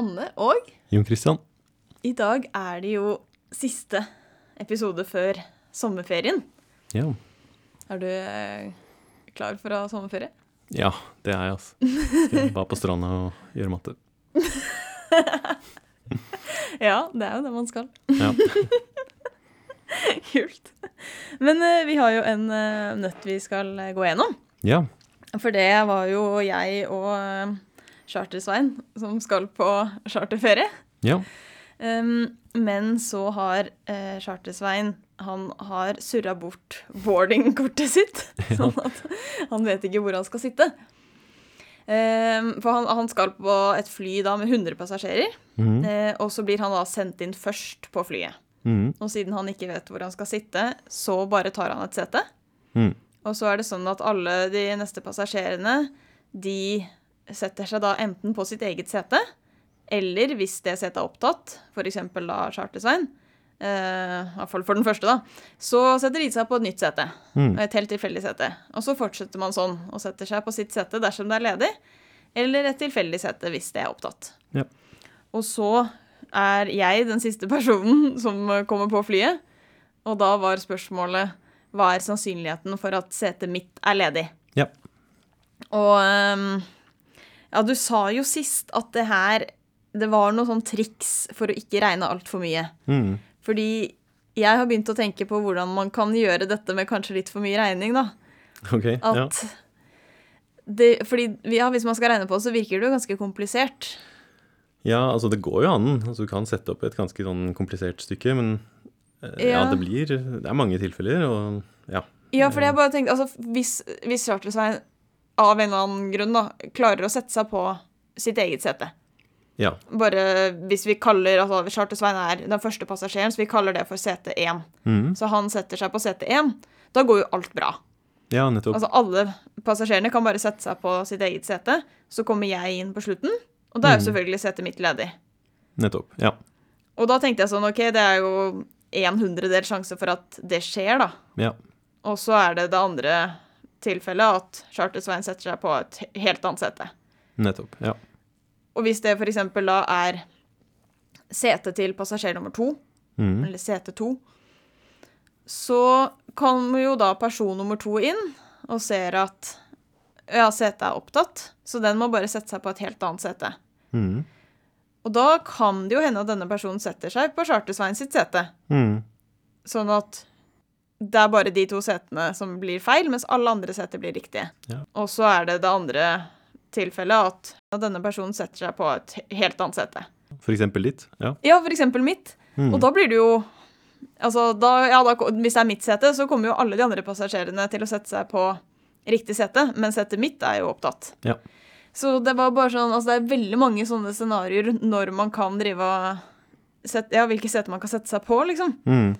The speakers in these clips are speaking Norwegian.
Anne og Jon Christian. I dag er det jo siste episode før sommerferien. Ja. Er du eh, klar for å ha sommerferie? ja, det er jeg, altså. Skal bare på stranda og gjøre matte. Ja, det er jo det man skal. Ja. Kult. Men uh, vi har jo en uh, nøtt vi skal gå gjennom. ja. For det var jo jeg og Charter-Svein som skal på charterferie. Ja. Um, men så har uh, Charter-Svein Han har surra bort boardingkortet sitt. Sånn at han vet ikke hvor han skal sitte. Um, for han, han skal på et fly da med 100 passasjerer. Mm. Uh, og så blir han da sendt inn først på flyet. Mm. Og siden han ikke vet hvor han skal sitte, så bare tar han et sete. Mm. Og så er det sånn at alle de neste passasjerene, de setter seg da enten på sitt eget sete, eller hvis det setet er opptatt, f.eks. da Charter-Svein, eh, i hvert fall for den første, da, så setter de seg på et nytt sete. Mm. Et helt tilfeldig sete. Og så fortsetter man sånn, og setter seg på sitt sete dersom det er ledig, eller et tilfeldig sete hvis det er opptatt. Ja. Og så er jeg den siste personen som kommer på flyet, og da var spørsmålet hva er sannsynligheten for at setet mitt er ledig? Ja. Og ehm, ja, du sa jo sist at det her Det var noe sånn triks for å ikke regne altfor mye. Mm. Fordi jeg har begynt å tenke på hvordan man kan gjøre dette med kanskje litt for mye regning, da. Ok. Ja. Det, fordi ja, hvis man skal regne på det, så virker det jo ganske komplisert. ja, altså det går jo an. Altså, du kan sette opp et ganske sånn komplisert stykke, men eh, ja. Ja. det blir Det er mange tilfeller, og ja. Ja, for jeg bare tenkte, altså hvis, hvis Charter-Svein av en eller annen grunn da, klarer å sette seg på sitt eget sete Ja. Bare hvis vi kaller altså Charter-Svein er den første passasjeren, så vi kaller det for sete 1. Mm. Så han setter seg på sete 1. Da går jo alt bra. Ja, nettopp. Altså alle passasjerene kan bare sette seg på sitt eget sete. Så kommer jeg inn på slutten, og da er jo Mhm. selvfølgelig setet mitt ledig. Nettopp. Ja. Og da tenkte jeg sånn, ok, det er jo en hundredel sjanse for at det skjer, da. Ja. Og så er det det andre tilfellet, at Charter-Svein setter seg på et helt annet sete. Nettopp. Ja. Og hvis det f.eks. da er sete til passasjer nummer to, mm. eller sete to, så kommer jo da person nummer to inn og ser at ja, setet er opptatt, så den må bare sette seg på et helt annet sete. Mm. Og da kan det jo hende at denne personen setter seg på Charter-Svein sitt sete. Mm. Sånn at det er bare de to setene som blir feil, mens alle andre seter blir riktige. Ja. Og så er det det andre tilfellet at denne personen setter seg på et helt annet sete. For eksempel ditt. Ja. Ja, for eksempel mitt. Mm. Og da blir det jo Altså, da, ja, da, hvis det er mitt sete, så kommer jo alle de andre passasjerene til å sette seg på riktig sete, men setet mitt er jo opptatt. Ja. Så det var bare sånn Altså, det er veldig mange sånne scenarioer når man kan drive og sette, Ja, hvilke seter man kan sette seg på, liksom. Mhm.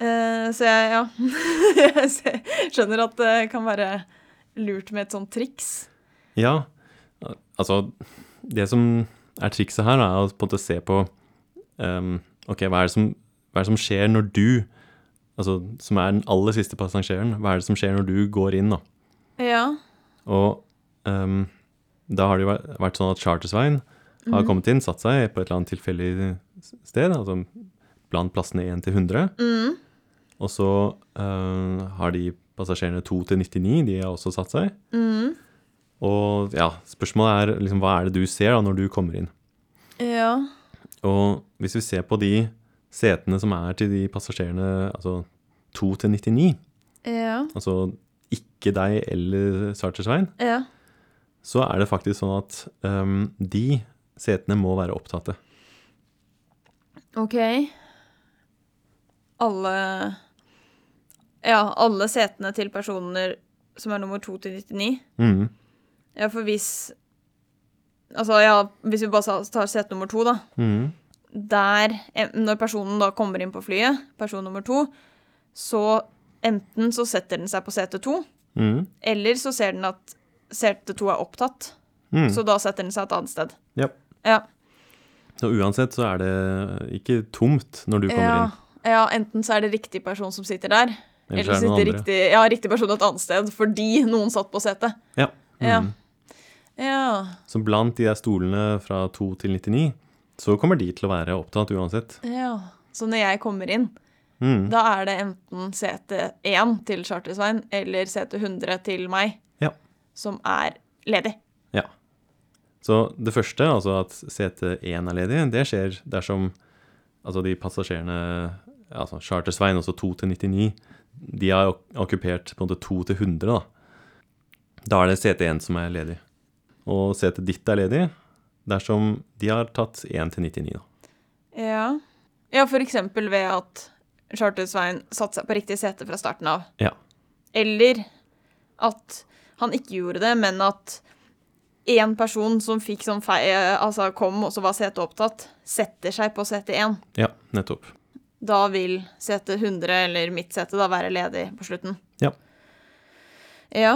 Eh, så jeg, ja Jeg skjønner at det kan være lurt med et sånt triks. Ja, altså Det som er trikset her, er å på en måte se på um, Ok, hva er, det som, hva er det som skjer når du Altså, som er den aller siste passasjeren, hva er det som skjer når du går inn, da? Ja. Og um, da har det jo vært- sånn at Charter-Svein har Mhm. kommet inn, satt seg på et eller annet tilfeldig sted, altså blant plassene 1 til 100. Mm. Og så eh, har de passasjerene 2 til 99, de har også satt seg. Mm. Og ja, spørsmålet er liksom, hva er det du ser da når du kommer inn? Ja. Og hvis vi ser på de setene som er til de passasjerene, altså 2 til 99, Ja. altså ikke deg eller Sarter-Svein, Ja. så er det faktisk sånn at um, de setene må være opptatte. OK. Alle Ja, alle setene til personer som er nummer 2 til 99. Mm. Ja, for hvis Altså, ja, hvis vi bare tar sete nummer to, da. Mm. Der, når personen da kommer inn på flyet, person nummer to, så enten så setter den seg på sete to, mm. eller så ser den at sete to er opptatt. Mm. Så da setter den seg et annet sted. Ja. Ja. Så uansett så er det ikke tomt når du kommer ja. inn. ja, enten så er det riktig person som sitter der, eller er sitter riktig, ja, riktig person et annet sted fordi noen satt på setet. Ja. Ja. Mhm. Ja. Så blant de der stolene fra 2 til 99, så kommer de til å være opptatt uansett. ja. Så når jeg kommer inn, Mm. da er det enten sete 1 til Charter-Svein eller sete 100 til meg Ja. som er ledig. Ja. Så det første, altså at sete 1 er ledig, det skjer dersom altså de passasjerene, altså Charter-Svein, også 2 til 99, de har ok- okkupert på en måte 2 til 100, da. Da er det CT1 som er ledig. Og setet ditt er ledig dersom de har tatt 1 til 99, da. Ja. ja, for eksempel ved at Charter-Svein satte seg på riktig sete fra starten av. Ja. Eller at han ikke gjorde det, men at én person som fikk sånn feil, altså kom og så var setet opptatt, setter seg på CT1. Ja, nettopp. Da vil sete 100, eller mitt sete, da være ledig på slutten. Ja. Ja.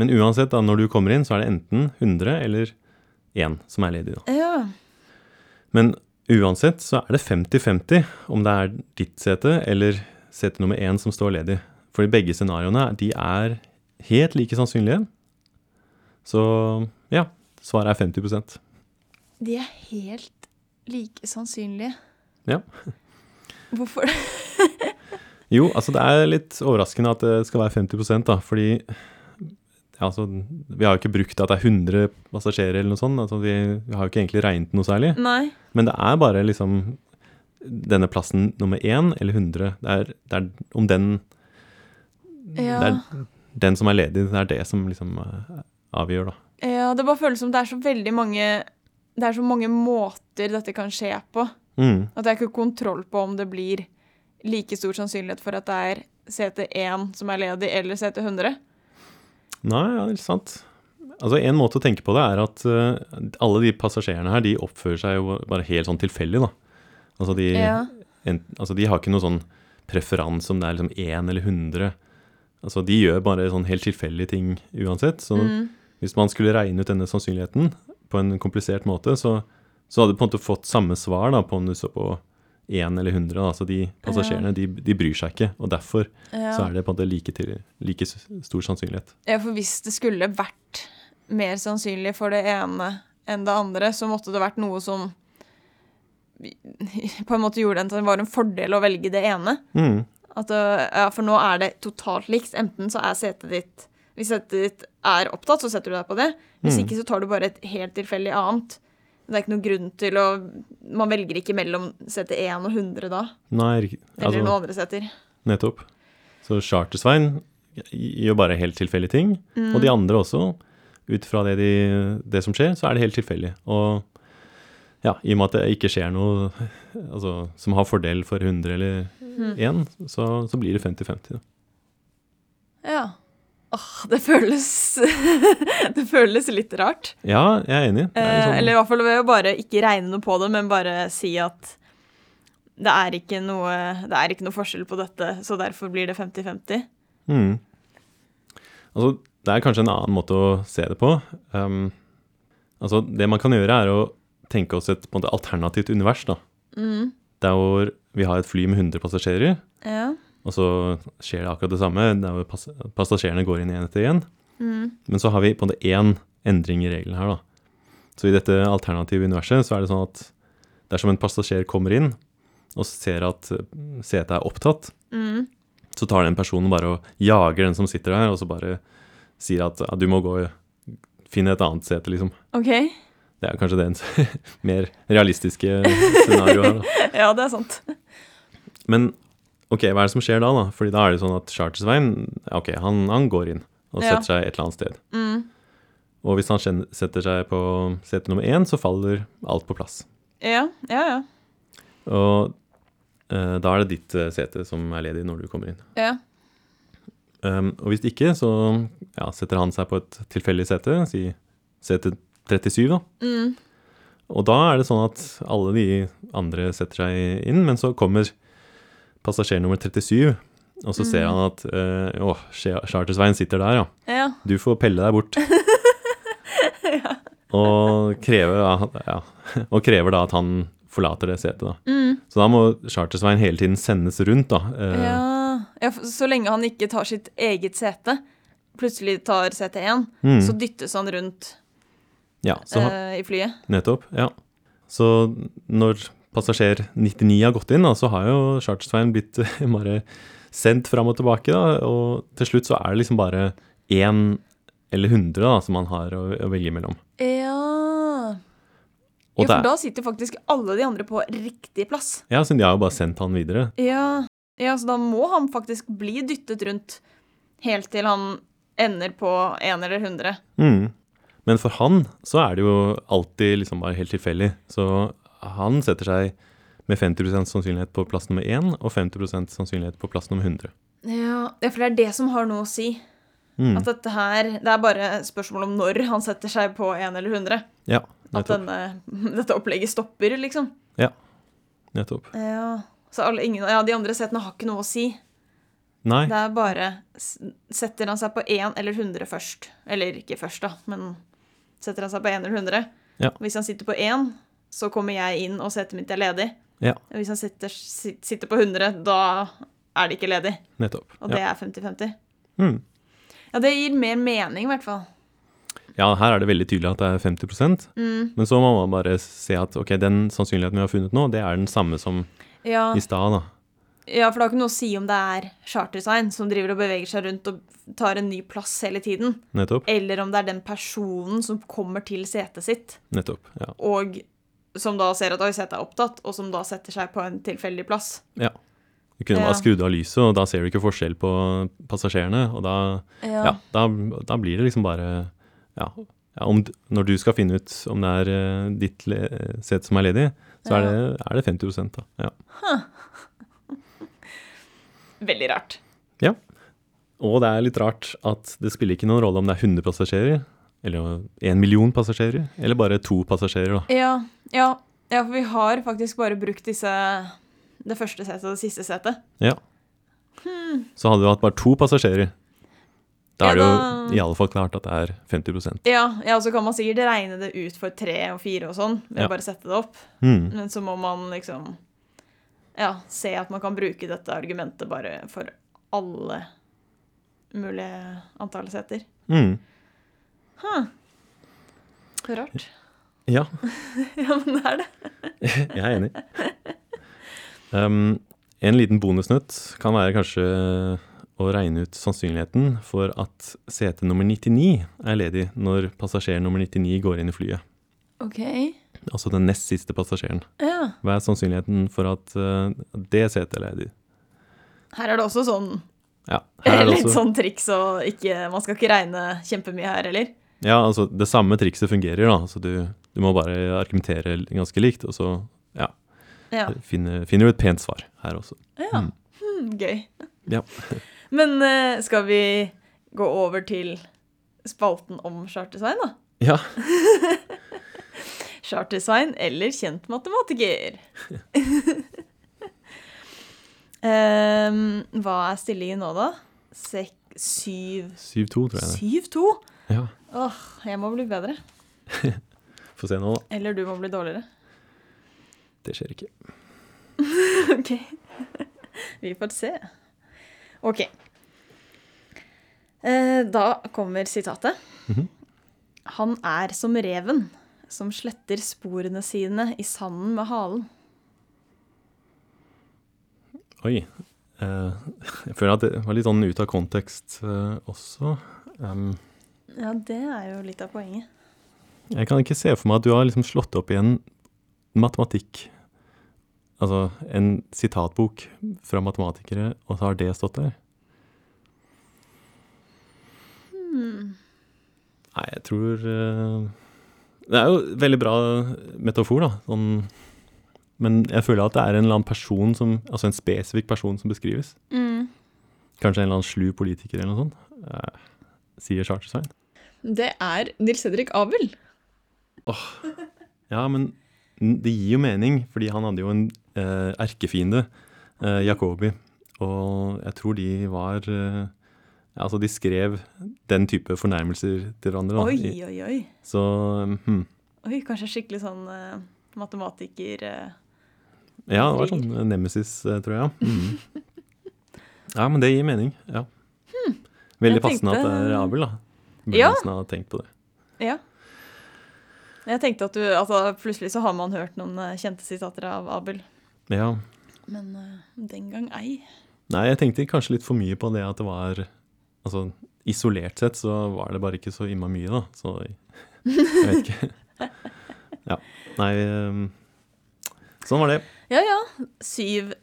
Men uansett, da, når du kommer inn, så er det enten 100 eller 1 som er ledig, da. Ja. Men uansett så er det 50-50 om det er ditt sete eller sete nummer 1 som står ledig. Fordi begge scenarioene de er helt like sannsynlige. Så ja, svaret er 50% De er helt like sannsynlige. Ja. Hvorfor det? Jo, altså det er litt overraskende at det skal være 50 da, fordi ja, altså, vi har jo ikke brukt at det er 100 passasjerer eller noe sånt. Altså, vi, vi har jo ikke egentlig regnet noe særlig. Nei. Men det er bare liksom denne plassen nummer én eller 100. Det er, det er om den Ja. Det er den som er ledig, det er det som liksom avgjør, da. ja, det bare føles som det er så veldig mange Det er så mange måter dette kan skje på. Mm. At jeg ikke har kontroll på om det blir like stor sannsynlighet for at det er CT1 som er ledig, eller CT100. Nei, ja, det er sant. Altså, En måte å tenke på det er at uh, alle de passasjerene her, de oppfører seg jo bare helt sånn tilfeldig, da. Altså, de, Ja. en, altså, de har ikke noe sånn preferanse om det er liksom 1 eller 100. Altså, de gjør bare sånn helt tilfeldige ting uansett. Så Mm. hvis man skulle regne ut denne sannsynligheten på en komplisert måte, så, så hadde du på en måte fått samme svar da, på om du så på én eller 100. Da. Så de passasjerene, de, de bryr seg ikke, og derfor Ja. så er det på en måte like, til, like stor sannsynlighet. ja, for hvis det skulle vært mer sannsynlig for det ene enn det andre, så måtte det vært noe som på en måte gjorde det var en fordel å velge det ene. Mm. At, øh, ja, for nå er det totalt likt. Enten så er setet ditt Hvis setet ditt er opptatt, så setter du deg på det. Hvis Mm. ikke, så tar du bare et helt tilfeldig annet. Det er ikke noen grunn til å Man velger ikke mellom sete 1 og 100 da. Nei, altså, Eller noen andre seter. nettopp. Så Charter-Svein gjør bare helt tilfeldige ting, Mm. og de andre også. Ut fra det, de, det som skjer, så er det helt tilfeldig. Og ja, i og med at det ikke skjer noe altså, som har fordel for 100 eller Mm. 1, så, så blir det 50-50. da. Ja. Åh, det føles Det føles litt rart. Ja, jeg er enig. Er Eh, sånn, eller i hvert fall ved å bare ikke regne noe på det, men bare si at det er ikke noe, det er ikke noe forskjell på dette, så derfor blir det 50-50. mm. Altså, det er kanskje en annen måte å se det på. Um, altså, det man kan gjøre, er å tenke oss et måte, alternativt univers. da. Mm. Der hvor vi har et fly med 100 passasjerer, Ja. Og så skjer det akkurat det samme. Der pass passasjerene går inn igjen etter igjen. Mm. Men så har vi på en måte én endring i reglene her, da. Så i dette alternative universet så er det sånn at dersom en passasjer kommer inn og ser at setet er opptatt, Mm. så tar den personen bare og jager den som sitter der, og så bare sier at ja, du må gå og finne et annet sete, liksom. Okay. Det er kanskje det mer realistiske scenarioet her, da. Ja, det er sant. Men ok, hva er det som skjer da? da? Fordi da er det sånn at Charter-Svein ok, han, han går inn og Ja. setter seg et eller annet sted. Mm. Og hvis han setter seg på sete nummer én, så faller alt på plass. Ja, ja, ja. Og eh, da er det ditt eh, sete som er ledig når du kommer inn. ja. Um, og hvis ikke, så ja, setter han seg på et tilfeldig sete, si sete 37, da. Mm. Og da er det sånn at alle de andre setter seg inn, men så kommer passasjer nummer 37, og så ser Mm. han at eh, Å, Charter-Svein sitter der, ja. Ja. Du får pelle deg bort. Og krever, ja, og krever da at han forlater det setet. da. Mm. Så da må Charter-Svein hele tiden sendes rundt. da. Uh, ja. ja. Så lenge han ikke tar sitt eget sete, plutselig tar sete 1, mm, så dyttes han rundt Ja, så eh, i flyet. nettopp. Ja. Så når passasjer 99 har gått inn, da, så har jo Chartersveien blitt eh, bare sendt fram og tilbake. Da, og til slutt så er det liksom bare én eller 100 da, som man har å, å velge mellom. Ja. Og ja, for da sitter faktisk alle de andre på riktig plass. ja, så de har jo bare sendt han videre. Ja. ja, så da må han faktisk bli dyttet rundt helt til han ender på en eller 100. Mm. Men for han så er det jo alltid liksom bare helt tilfeldig. Så han setter seg med 50% sannsynlighet på plass nummer 1 og 50% sannsynlighet på plass nummer 100. Ja, ja, for det er det som har noe å si. Mm. At dette her Det er bare spørsmål om når han setter seg på 1 eller 100. Ja, At denne, dette opplegget stopper, liksom. nettopp. Ja. Så alle, ingen, ja, de andre setene har ikke noe å si. Nei, Det er bare Setter han seg på 1 eller 100 først? Eller ikke først, da, men setter han seg på 1 eller 100? Ja. Hvis han sitter på 1, så kommer jeg inn, og setet mitt er ledig. Ja. Hvis han sitter, sitter på 100, da er det ikke ledig. nettopp. Og det Ja. er 50-50. Mm. Ja, det gir mer mening, i hvert fall. ja, her er det veldig tydelig at det er 50 Mm. Men så må man bare se at ok, den sannsynligheten vi har funnet nå, det er den samme som Ja. i stad, da. ja, for det har ikke noe å si om det er Chartersign som driver og beveger seg rundt og tar en ny plass hele tiden, Nettopp. eller om det er den personen som kommer til setet sitt, Nettopp. Ja. og som da ser at oi, er opptatt, og som da setter seg på en tilfeldig plass. ja. Du kunne Ja. bare skrudd av lyset, og da ser du ikke forskjell på passasjerene. Og da, ja, da, da blir det liksom bare Ja, ja om, når du skal finne ut om det er uh, ditt sete som er ledig, så er, det, er det 50 da. Ja. Veldig rart. Ja. Og det er litt rart at det spiller ikke noen rolle om det er 100 passasjerer, eller en million passasjerer, eller bare to passasjerer, da. Ja, ja, ja, for vi har faktisk bare brukt disse Det første setet og det siste setet. Ja. Så hadde vi hatt bare to passasjerer. Da Ja, er det jo i alle fall klart at det er 50% Ja, ja, og så kan man sikkert regne det ut for tre og fire og sånn, ved å bare sette det opp. mm. Men så må man liksom Ja, se at man kan bruke dette argumentet bare for alle mulige antall seter. Mm. Huh. Så rart. Ja, ja, men det er det. jeg er enig. Um, en liten bonusnøtt kan være kanskje å regne ut sannsynligheten for at sete nummer 99 er ledig når passasjer nummer 99 går inn i flyet. OK. Altså den nest siste passasjeren. Ja. Hva er sannsynligheten for at uh, det setet er ledig? Her er det også sånn Ja, her er det litt også, sånn triks og ikke Man skal ikke regne kjempemye her heller. Ja, altså det samme trikset fungerer, da. Så du, du må bare argumentere ganske likt, og så ja, Ja. finner, finner du et pent svar her også. ja. Mm. Hmm, gøy. Ja. Men uh, skal vi gå over til spalten om chartdesign, da? Ja, chartdesign eller kjent matematiker. um, hva er stillingen nå, da? Sek 7-2, tror jeg det. Syv to? Ja, Åh, jeg må bli bedre. Få se nå, da. Eller du må bli dårligere. Det skjer ikke. OK. Vi får se. OK. Eh, da kommer sitatet. Mhm. Han er som reven som sletter sporene sine i sanden med halen. Oi. Eh, jeg føler at det var litt sånn ut av kontekst eh, også. Um, Ja, det er jo litt av poenget. jeg kan ikke se for meg at du har liksom slått opp i en matematikk Altså en sitatbok fra matematikere, og så har det stått der. Hmm. Nei, jeg tror eh, Det er jo veldig bra metafor, da. Sånn, men jeg føler at det er en eller annen person som Altså en spesifikk person som beskrives. Mm. Kanskje en eller annen slu politiker eller noe sånt. eh, sier Chartersveien. Det er Nils Henrik Abel. Åh, Ja, men det gir jo mening, fordi han hadde jo en eh, erkefiende, eh, Jacobi. Og jeg tror de var eh, Altså, de skrev den type fornærmelser til hverandre. Da. Oi, oi, oi. Så hmm. Oi, Kanskje skikkelig sånn eh, matematiker eh. Ja, det var sånn eh, nemesis, eh, tror jeg. Mm. Ja, men det gir mening. Ja. Veldig Jeg passende at det er Abel, da. Ja. Nesten tenkt på det. Ja. Jeg tenkte at du Altså, plutselig så har man hørt noen eh, kjente sitater av Abel. Ja. Men uh, den gang ei. Nei, jeg tenkte kanskje litt for mye på det at det var Altså, isolert sett så var det bare ikke så imma mye, da. Så jeg vet ikke. Ja. Nei um, Sånn var det. Ja ja. Syv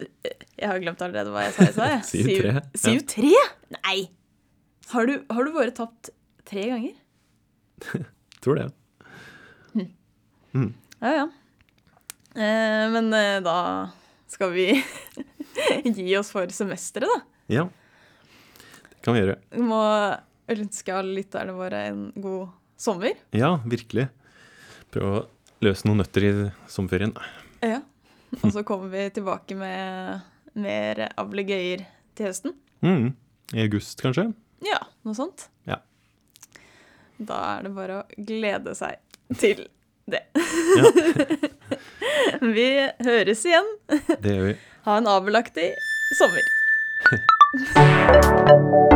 Jeg har glemt allerede hva jeg sa jeg sa, jeg. Syv ja. Syv tre? Nei! Har du, har du bare tapt tre ganger? Tror det. Ja ja. Eh, men eh, da skal vi gi oss for semesteret, da. Ja. Det kan vi gjøre. Vi må ønske alle lytterne våre en god sommer. Ja, virkelig. Prøve å løse noen nøtter i sommerferien. Ja. Og så kommer vi tilbake med mer ablegøyer til høsten. Mm. I august, kanskje? Ja, noe sånt. Ja. Da er det bare å glede seg til det. Ja, Vi høres igjen. det gjør vi. Ha en abelaktig sommer.